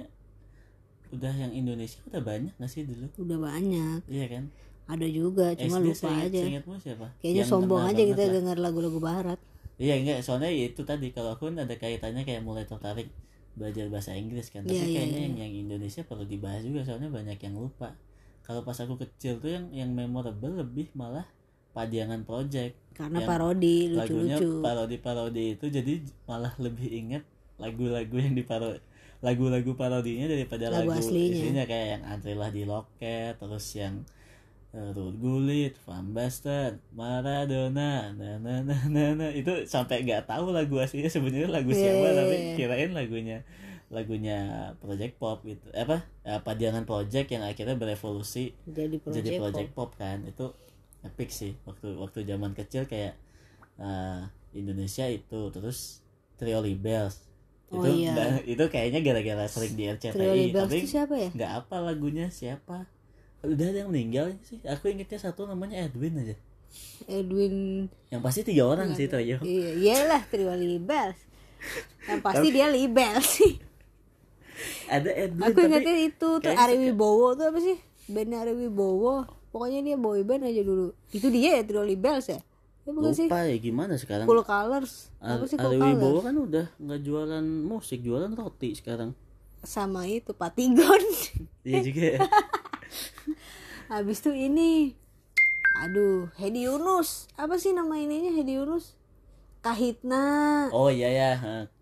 udah yang Indonesia udah banyak nggak sih dulu Udah banyak. iya kan Ada juga cuma SD lupa seingat- aja. seingatmu siapa Kayaknya Yang sombong aja kita lah. dengar lagu-lagu barat. Iya enggak, soalnya ya itu tadi kalau aku kan ada kaitannya kayak mulai tertarik belajar bahasa Inggris kan. Tapi Iya, iya, kayaknya iya. yang yang Indonesia perlu dibahas juga soalnya banyak yang lupa. Kalau pas aku kecil tuh yang yang memorable lebih malah Padiangan Project. Karena Yang parodi Lagunya lucu-lucu. parodi-parodi itu jadi malah lebih inget lagu-lagu yang diparo lagu-lagu parodinya daripada Lagu lagu, aslinya. isinya kayak yang Antrilah di Loket terus yang Ruth Gullit, Van Basten, Maradona, nah, nah, nah, nah, nah. itu sampai nggak tahu lagu aslinya sebenarnya lagu siapa Iya. tapi kirain lagunya lagunya Project Pop gitu Eh, apa apa jangan Project yang akhirnya berevolusi Jadi project, jadi pop. Project Pop kan itu epic sih waktu waktu zaman kecil kayak uh, Indonesia itu terus Trio Libels Oh, itu iya. itu kayaknya gara-gara sering di RCTI Trio Libels tapi itu siapa ya? nggak apa lagunya siapa udah ada yang meninggal sih aku ingetnya satu namanya Edwin aja Edwin yang pasti tiga orang sih Trio Iya, iyalah Trio Libels. Yang pasti dia libel sih. ada Edwin Aku tapi ingetnya itu tuh Ari Wibowo tuh apa sih? Bandnya Ari Wibowo. Pokoknya dia boy band aja dulu. Itu dia ya Trio Libels ya? Ya bukan sih? lupa ya gimana sekarang Cool Colors. Apa sih Cool Colors? Wibowo kan udah nggak jualan musik jualan roti sekarang Sama itu Patigon. iya juga ya. Habis tuh ini Aduh, Hedi Yunus. Apa sih nama ininya Hedi Yunus? Kahitna. oh iya ya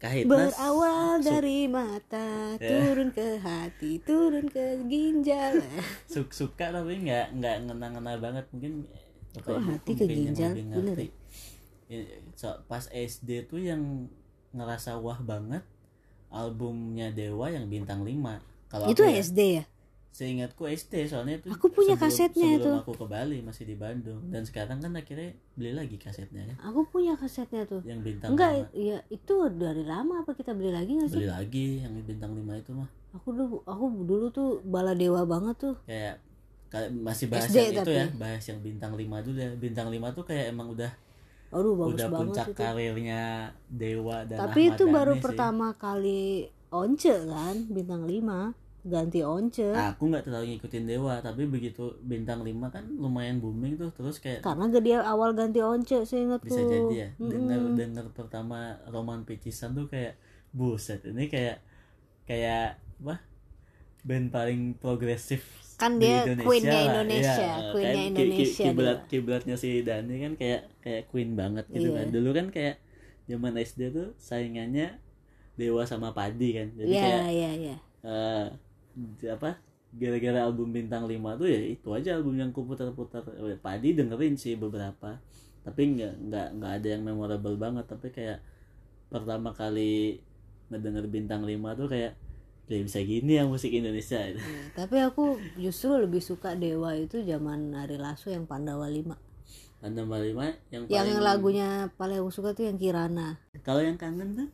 Kahitnas Berawal dari mata, Ya. turun ke hati, turun ke ginjal. Su- suka tapi nggak nggak ngena-ngena banget mungkin Kok ibu hati ke ginjal? Bener. Ya, so- pas SD tuh yang ngerasa wah banget albumnya Dewa yang bintang 5 kalau Itu ya, SD ya? Seingatku SD soalnya itu Aku punya sebelum- kasetnya sebelum itu. aku ke Bali masih di Bandung dan sekarang kan akhirnya beli lagi kasetnya kan Aku punya kasetnya tuh. yang bintang Enggak, 5 ya itu dari lama apa kita beli lagi nggak sih? beli lagi yang bintang 5 itu mah Aku dulu aku dulu tuh bala dewa banget tuh. kayak Ka- masih bahas SD yang itu ya bahas yang bintang 5 dulu ya bintang 5 tuh kayak emang udah aduh bagus udah banget puncak itu karirnya Dewa dan tapi Ahmad itu baru Dhani sih. pertama kali once kan bintang 5 ganti once. Aku nggak terlalu ngikutin Dewa tapi begitu bintang 5 kan lumayan booming tuh terus kayak karena dia awal ganti once seingatku bisa jadi ya. Dengar dengar pertama Roman Picisan tuh kayak buset ini kayak kayak apa band paling progresif Kan di dia Indonesia queen-nya lah. Indonesia, Iya, queen-nya kan ki- ki- Indonesia kiblat kiblatnya si Dani kan kayak kayak queen banget gitu Iya. kan dulu kan kayak zaman SD tuh saingannya Dewa sama Padi kan. Jadi Iya kayak iya iya. eh, apa? Gara-gara album bintang 5 tuh ya itu aja album yang kuputar-putar. Eh, Padi dengerin sih beberapa tapi nggak nggak nggak ada yang memorable banget. Tapi kayak pertama kali ngedenger bintang 5 tuh kayak kayak bisa gini ya musik Indonesia. Itu Iya, tapi aku justru lebih suka Dewa itu zaman Ari Lasso yang Pandawa 5 Anda 5 yang yang paling lagunya paling aku suka tuh yang Kirana. Kalau yang kangen tuh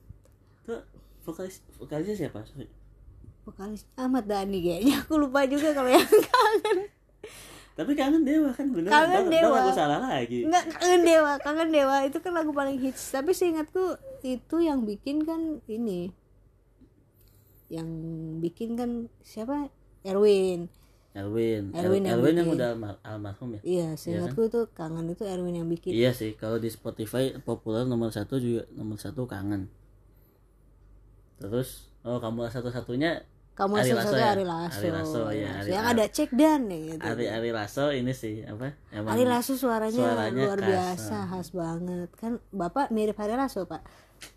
tuh vokalis vokalisnya siapa? Sorry. Vokalis Ahmad Dhani kayaknya. Aku lupa juga kalau yang kangen. Tapi kangen Dewa kan bener. Kangen ntar Dewa. aku salah lagi. Enggak kangen Dewa kangen Dewa. Itu kan lagu paling hits. Tapi seingatku itu yang bikin kan ini. Yang bikin kan siapa? Erwin. Erwin. Erwin Erwin, yang Erwin yang udah almar- almarhum ya? Iya seingatku itu kangen itu Erwin yang bikin. Iya sih, kalau di Spotify populer nomor satu juga nomor satu kangen. Terus, oh kamu satu-satunya kamu Ari Lasso ya? Ari Lasso, Ari Lasso, ya. Ari- yang ada cek dan ya gitu Ari Ari Lasso ini sih apa? Emang Ari Lasso suaranya, suaranya luar khas, biasa khas banget kan bapak mirip Ari Lasso pak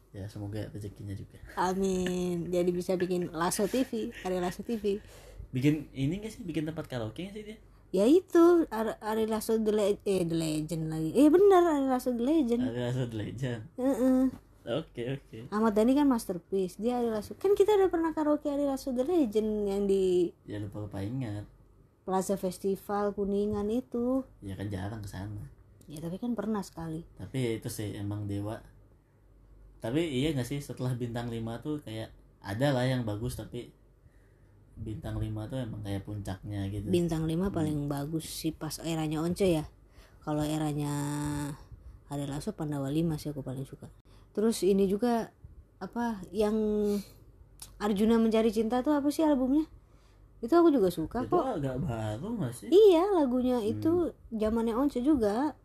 ya semoga rezekinya juga. amin jadi bisa bikin Lasso TV Ari Lasso TV Bikin ini gak sih? Bikin tempat karaoke gak sih dia? ya itu Ari, Ari Lasso the, Le- eh, the Legend lagi eh bener Ari Lasso the Legend Ari Lasso The Legend. Heeh. Oke oke. Ahmad Dhani kan masterpiece dia Ari Lasso kan kita udah pernah karaoke Ari Lasso the Legend yang di Ya lupa lupa ingat. Plaza Festival Kuningan itu Ya kan jarang ke sana. ya tapi kan pernah sekali Tapi ya itu sih emang dewa. Tapi iya gak sih setelah bintang 5 tuh kayak ada lah yang bagus tapi bintang 5 tuh emang kayak puncaknya gitu. bintang 5 paling bagus sih pas eranya Once ya kalau eranya Ari Lasso Pandawa 5 sih aku paling suka terus ini juga apa yang Arjuna mencari cinta tuh apa sih albumnya? Itu aku juga suka itu kok. agak baru gak sih? Iya lagunya itu zamannya Once juga.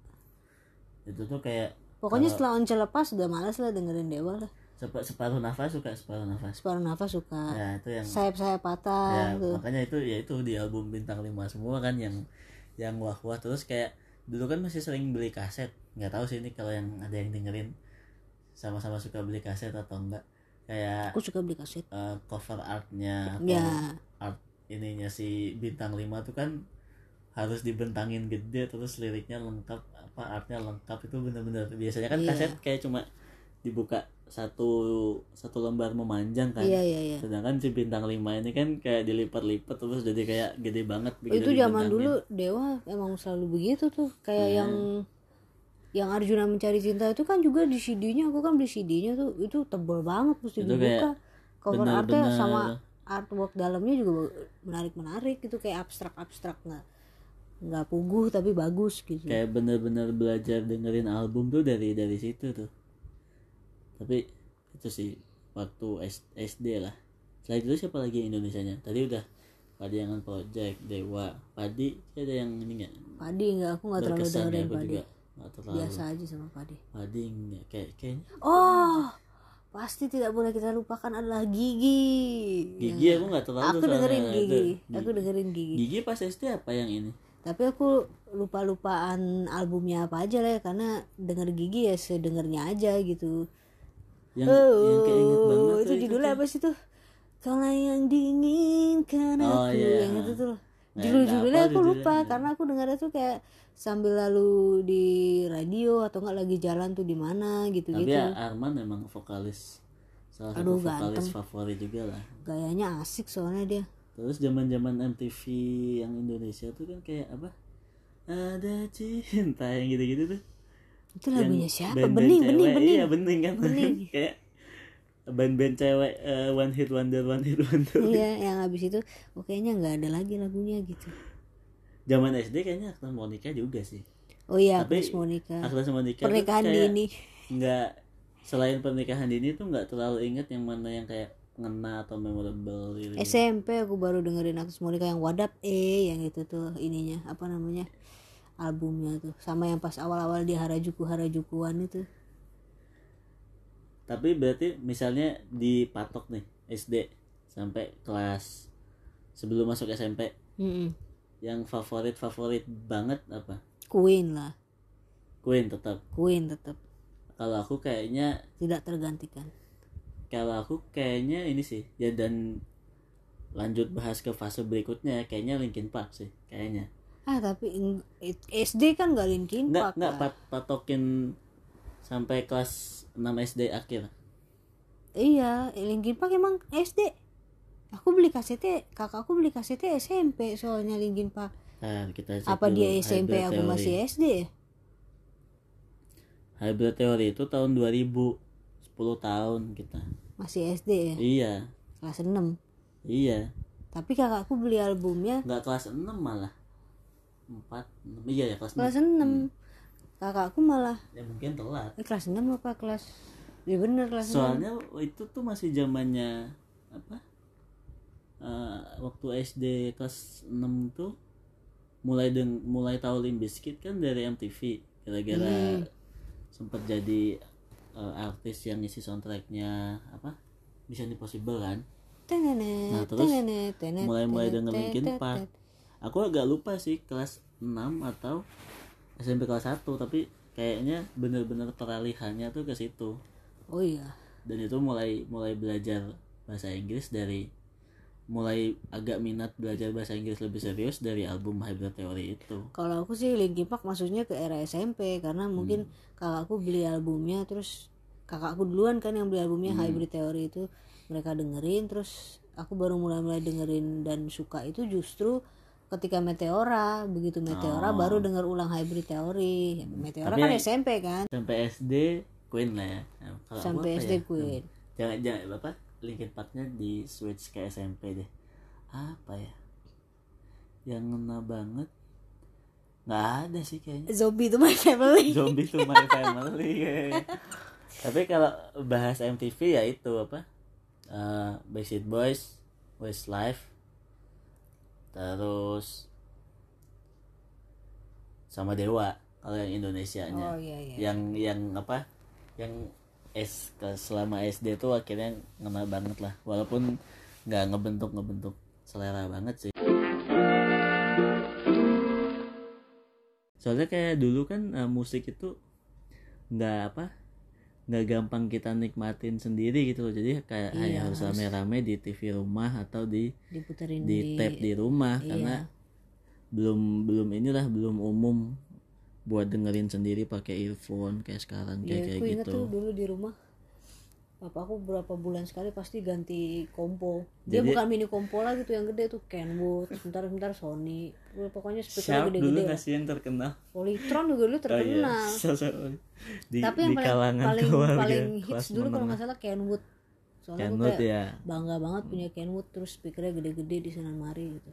Itu tuh kayak pokoknya setelah Once lepas udah malas lah dengerin Dewa lah. Sepa- separuh nafas suka separuh nafas. Separuh nafas suka. Ya itu yang sayap-sayap ya patah tuh makanya itu ya itu di album bintang 5 semua kan yang yang wah wah terus kayak dulu kan masih sering beli kaset. Nggak tahu sih ini kalau yang ada yang dengerin sama-sama suka beli kaset atau enggak? Kayak aku suka beli kaset. eh, cover artnya atau ya. art ininya si bintang 5 tuh kan harus dibentangin gede terus liriknya lengkap apa artnya lengkap itu bener-bener biasanya kan Iya. kaset kayak cuma dibuka satu satu lembar memanjang kan. Iya iya iya. Sedangkan si bintang 5 ini kan kayak dilipat-lipat terus jadi kayak gede banget Oh, itu zaman dulu Dewa emang selalu begitu tuh. Kayak Iya. yang yang Arjuna mencari cinta itu kan juga di CD-nya aku kan beli CD-nya tuh itu tebel banget mesti Itu dibuka. cover artnya benar-benar- sama artwork dalamnya juga menarik menarik gitu kayak abstrak abstrak nggak nggak puguh tapi bagus gitu. Kayak bener-bener belajar dengerin album tuh dari dari situ tuh. Tapi itu sih waktu SD lah. Selain itu siapa lagi Indonesia nya tadi udah Padi Angan Project Dewa. Padi ada yang ini nggak? Padi nggak aku nggak terlalu ya dengerin aku Padi. juga nggak terlalu biasa aja sama Padi Padi nggak kayak kayaknya. Oh pasti tidak boleh kita lupakan adalah Gigi. Gigi aku nggak terlalu aku dengerin itu. Gigi. aku dengerin Gigi. Gigi pas SD apa yang ini? Tapi aku lupa lupaan albumnya apa aja lah ya karena denger Gigi ya sedengernya aja gitu. Yang yang keinget banget Oh, itu judulnya apa sih tuh? Kalau yang diinginkan Oh, aku iya. yang itu tuh Judul nggak judulnya apa aku judulnya, lupa karena aku dengarnya tuh kayak sambil lalu di radio atau enggak lagi jalan tuh di mana gitu tapi gitu ya Arman memang vokalis salah Aduh, satu vokalis ganteng. favorit juga lah. Gayanya asik soalnya dia. Terus zaman zaman MTV yang Indonesia tuh kan kayak apa? Ada cinta yang gitu-gitu tuh. Itu lagunya siapa? bening bening bening. Iya bening kan. Bening. kayak band-band cewek eh, one hit wonder one hit wonder. Iya yang habis itu oh, kayaknya nggak ada lagi lagunya gitu. Zaman SD kayaknya Agnes Monica juga sih. Oh iya Tapi- Agnes Monica. Agnes Monica pernikahan dini. nggak selain pernikahan dini tuh nggak terlalu inget yang mana yang kayak ngena atau memorable gitu SMP aku baru dengerin Agnes Monica yang Wadap E yang itu tuh ininya apa namanya albumnya tuh. Sama yang pas awal-awal di Harajuku Harajukuan itu tapi berarti misalnya dipatok nih SD sampai kelas sebelum masuk SMP Mm-mm. yang favorit favorit banget apa? Queen lah. Queen tetap. Queen tetap. Kalau aku kayaknya tidak tergantikan. Kalau aku kayaknya ini sih ya dan lanjut bahas ke fase berikutnya kayaknya Linkin Park sih kayaknya. Ah tapi SD kan gak Linkin nggak Park nggak pat patokin sampai kelas 6 SD akhir. Iya Linkin Park emang SD aku beli kasetnya kakakku beli kasetnya SMP soalnya Linkin Park. Nah kita apa dulu. Dia SMP Hybrid aku Theory. masih SD ya Hybrid Theory itu tahun 2000 10 tahun kita. Masih SD ya? Iya. Kelas 6 iya. Tapi kakakku beli albumnya nggak kelas 6 malah. 4 6. iya ya kelas 6 kelas 6 kakakku malah ya mungkin telat. kelas 6 apa kelas? Ya bener kelas 6 soalnya itu tuh masih zamannya apa? Eh, waktu SD kelas 6 tuh mulai deng mulai tahu Limp Bizkit kan dari MTV gara-gara Hmm. sempat jadi eh, artis yang isi soundtracknya apa? Mission Impossible kan? Nah, terus mulai-mulai denger Linkin Park. aku agak lupa sih kelas 6 atau SMP kelas 1 tapi kayaknya bener-bener peralihannya tuh ke situ oh iya dan itu mulai mulai belajar bahasa Inggris dari mulai agak minat belajar bahasa Inggris lebih serius dari album Hybrid Theory itu kalau aku sih Linkin Park maksudnya ke era SMP karena mungkin Hmm. kakakku beli albumnya terus kakakku duluan kan yang beli albumnya Hmm. Hybrid Theory itu mereka dengerin terus aku baru mulai-mulai dengerin dan suka itu justru ketika Meteora begitu Meteora Oh. baru denger ulang Hybrid Theory Meteora Tapi- kan SMP kan? sampai SD Queen lah ya. Nah, kalau sampai SD ya? Queen. Jangan jangan apa Linkin Parknya di switch ke SMP deh. Apa ya? Yang ngena banget. Nggak ada sih kayaknya. Zombie itu my family. Zombie to my family tapi kalau bahas MTV ya itu apa Eh, Backstreet Boys Westlife terus sama Dewa kalau yang Indonesianya. Oh iya iya. Yang yang apa? Yang S selama SD tuh akhirnya ngena banget lah. Walaupun nggak ngebentuk ngebentuk. Selera banget sih. Soalnya kayak dulu kan eh, musik itu nggak apa nggak gampang kita nikmatin sendiri gitu loh. Jadi kayak Iya, hanya harus rame-rame di TV rumah atau di diputerin di tape di rumah. Iya. karena belum belum inilah belum umum buat dengerin sendiri pakai earphone kayak sekarang Iya, kayak kayak aku gitu. tuh dulu di rumah Papaku berapa bulan sekali pasti ganti kompo. Dia Jadi- bukan mini kompo lagi tuh yang gede tuh Kenwood, sebentar-sebentar Sony. Pokoknya dulu gede-gede. lah. nggak sih yang terkenal Polytron juga dulu Oh, terkenal. iya. So- so- di, Tapi di yang paling paling, paling hits dulu kalau nggak salah Kenwood. Soalnya Kenwood kayak ya bangga banget punya Kenwood terus speakernya gede-gede di sana mari gitu.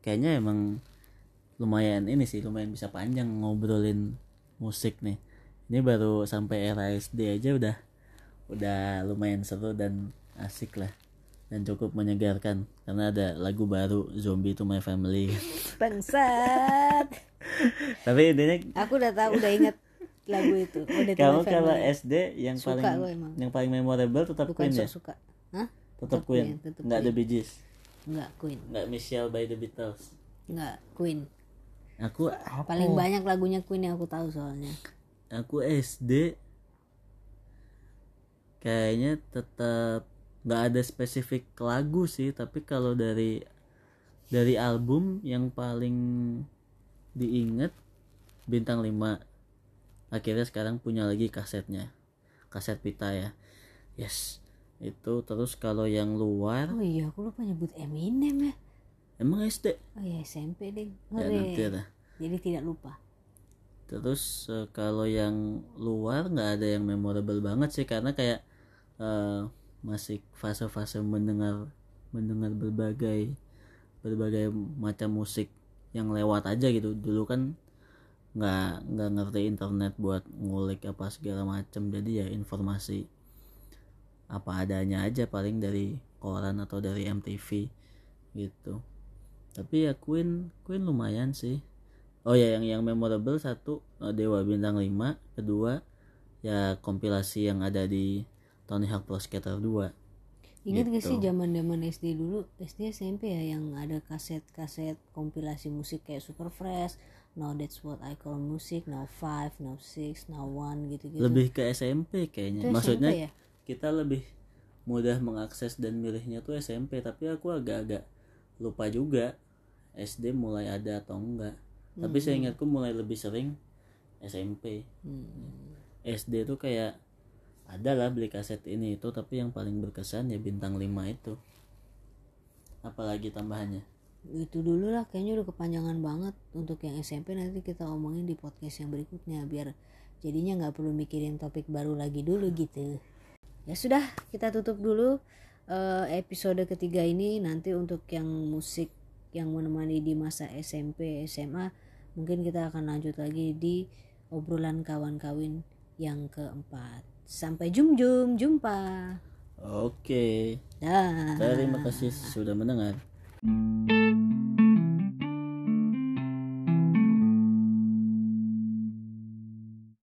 kayaknya emang lumayan ini sih lumayan bisa panjang ngobrolin musik nih ini baru sampai era SD aja udah udah lumayan seru dan asik lah dan cukup menyegarkan karena ada lagu baru Zombie to My Family Bangsat. tapi intinya aku udah tahu, udah inget lagu itu. Udah kamu kalau. SD yang Suka paling yang paling memorable tetap bukan Queen ya sok suka. Hah? tetap tetap Queen Queen, tetap nggak Queen. Bee Gees Enggak Queen. nggak Michelle by the Beatles Enggak Queen. Aku apa Paling banyak lagunya Queen yang aku tahu soalnya. aku SD kayaknya tetap nggak ada spesifik lagu sih tapi kalau dari dari album yang paling diinget bintang 5 akhirnya sekarang punya lagi kasetnya kaset pita ya yes itu terus kalau yang luar Oh iya, aku lupa nyebut Eminem ya. Emang SD Oh iya SMP deh. ya nanti ada Jadi tidak lupa. Terus eh, kalau yang luar nggak ada yang memorable banget sih karena kayak eh, masih fase-fase mendengar mendengar berbagai berbagai macam musik yang lewat aja gitu. Dulu kan nggak nggak ngerti internet buat ngulik apa segala macam jadi ya informasi apa adanya aja paling dari koran atau dari MTV gitu tapi ya Queen Queen lumayan sih oh ya yang yang memorable satu eh, Dewa Bintang 5 kedua ya kompilasi yang ada di Tony Hawk Pro Skater 2 Ingat gak sih Gitu. zaman zaman SD dulu SD SMP ya yang ada kaset-kaset kompilasi musik kayak Super Fresh, Now That's What I Call Music, Now Five, Now Six, Now One gitu-gitu. lebih ke SMP kayaknya Itu maksudnya SMP ya? kita lebih mudah mengakses dan milihnya tuh SMP tapi aku agak-agak lupa juga SD mulai ada atau enggak. Tapi saya ingatku mulai lebih sering SMP Hmm. SD tuh kayak ada lah beli kaset ini itu tapi yang paling berkesan ya bintang 5 itu. Apalagi tambahannya? Itu dulu lah kayaknya udah kepanjangan banget untuk yang SMP nanti kita omongin di podcast yang berikutnya biar jadinya nggak perlu mikirin topik baru lagi dulu gitu. Ya sudah kita tutup dulu eh, episode ketiga ini nanti untuk yang musik yang menemani di masa SMP SMA mungkin kita akan lanjut lagi di obrolan kawan kawin yang keempat. Sampai jum jum jumpa. oke Dah. terima kasih sudah mendengar